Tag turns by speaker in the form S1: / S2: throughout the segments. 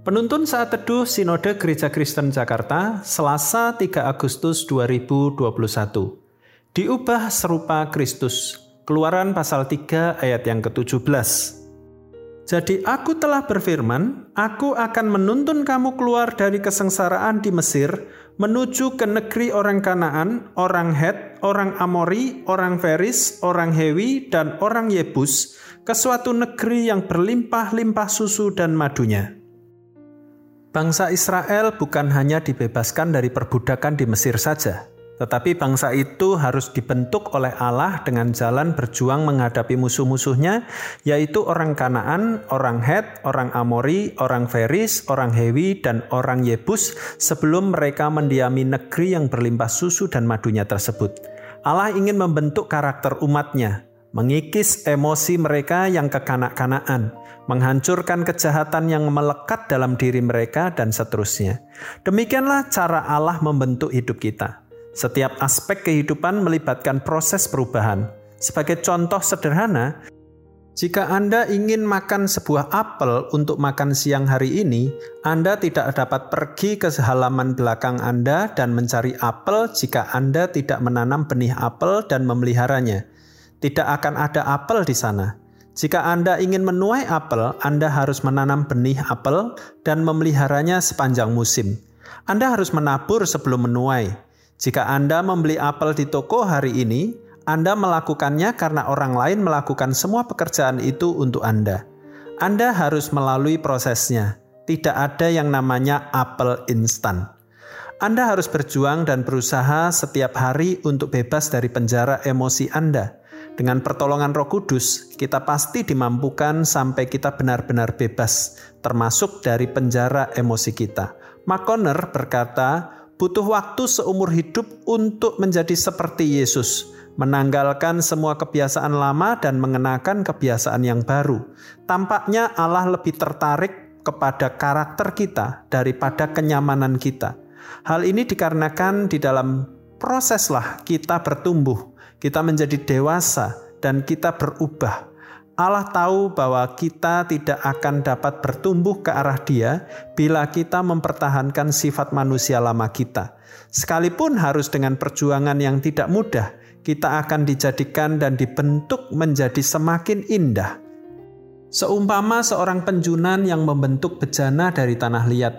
S1: Penuntun saat teduh Sinode Gereja Kristen Jakarta, Selasa 3 Agustus 2021. Diubah serupa Kristus. Keluaran pasal 3 ayat yang ke-17. Jadi aku telah berfirman, aku akan menuntun kamu keluar dari kesengsaraan di Mesir, menuju ke negeri orang Kanaan, orang Het, orang Amori, orang Feris, orang Hewi, dan orang Yebus, ke suatu negeri yang berlimpah-limpah susu dan madunya. Bangsa Israel bukan hanya dibebaskan dari perbudakan di Mesir saja, tetapi bangsa itu harus dibentuk oleh Allah dengan jalan berjuang menghadapi musuh-musuhnya, yaitu orang Kanaan, orang Het, orang Amori, orang Feris, orang Hewi, dan orang Yebus sebelum mereka mendiami negeri yang berlimpah susu dan madunya tersebut. Allah ingin membentuk karakter umatnya, mengikis emosi mereka yang kekanak-kanaan, menghancurkan kejahatan yang melekat dalam diri mereka, dan seterusnya. Demikianlah cara Allah membentuk hidup kita. Setiap aspek kehidupan melibatkan proses perubahan. Sebagai contoh sederhana, jika Anda ingin makan sebuah apel untuk makan siang hari ini, Anda tidak dapat pergi ke halaman belakang Anda dan mencari apel jika Anda tidak menanam benih apel dan memeliharanya tidak akan ada apel di sana. Jika Anda ingin menuai apel, Anda harus menanam benih apel dan memeliharanya sepanjang musim. Anda harus menabur sebelum menuai. Jika Anda membeli apel di toko hari ini, Anda melakukannya karena orang lain melakukan semua pekerjaan itu untuk Anda. Anda harus melalui prosesnya. Tidak ada yang namanya apel instan. Anda harus berjuang dan berusaha setiap hari untuk bebas dari penjara emosi Anda. Dengan pertolongan Roh Kudus, kita pasti dimampukan sampai kita benar-benar bebas, termasuk dari penjara emosi kita. McConnor berkata, butuh waktu seumur hidup untuk menjadi seperti Yesus, menanggalkan semua kebiasaan lama dan mengenakan kebiasaan yang baru. Tampaknya Allah lebih tertarik kepada karakter kita daripada kenyamanan kita. Hal ini dikarenakan di dalam proseslah kita bertumbuh kita menjadi dewasa dan kita berubah. Allah tahu bahwa kita tidak akan dapat bertumbuh ke arah Dia bila kita mempertahankan sifat manusia lama kita. Sekalipun harus dengan perjuangan yang tidak mudah, kita akan dijadikan dan dibentuk menjadi semakin indah. Seumpama seorang penjunan yang membentuk bejana dari tanah liat,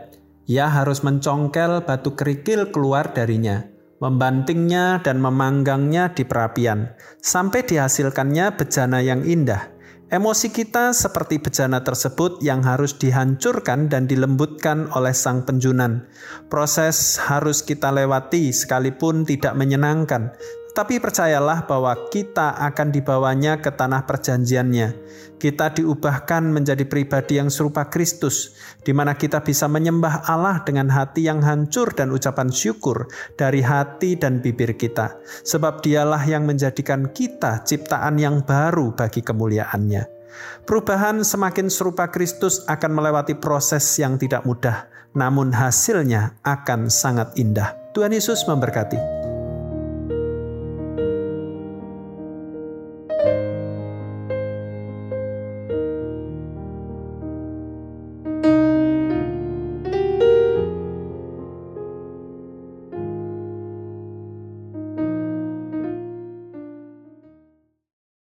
S1: ia harus mencongkel batu kerikil keluar darinya membantingnya dan memanggangnya di perapian, sampai dihasilkannya bejana yang indah. Emosi kita seperti bejana tersebut yang harus dihancurkan dan dilembutkan oleh sang penjunan. Proses harus kita lewati sekalipun tidak menyenangkan, tapi percayalah bahwa kita akan dibawanya ke tanah perjanjiannya. Kita diubahkan menjadi pribadi yang serupa Kristus, di mana kita bisa menyembah Allah dengan hati yang hancur dan ucapan syukur dari hati dan bibir kita. Sebab dialah yang menjadikan kita ciptaan yang baru bagi kemuliaannya. Perubahan semakin serupa Kristus akan melewati proses yang tidak mudah, namun hasilnya akan sangat indah. Tuhan Yesus memberkati.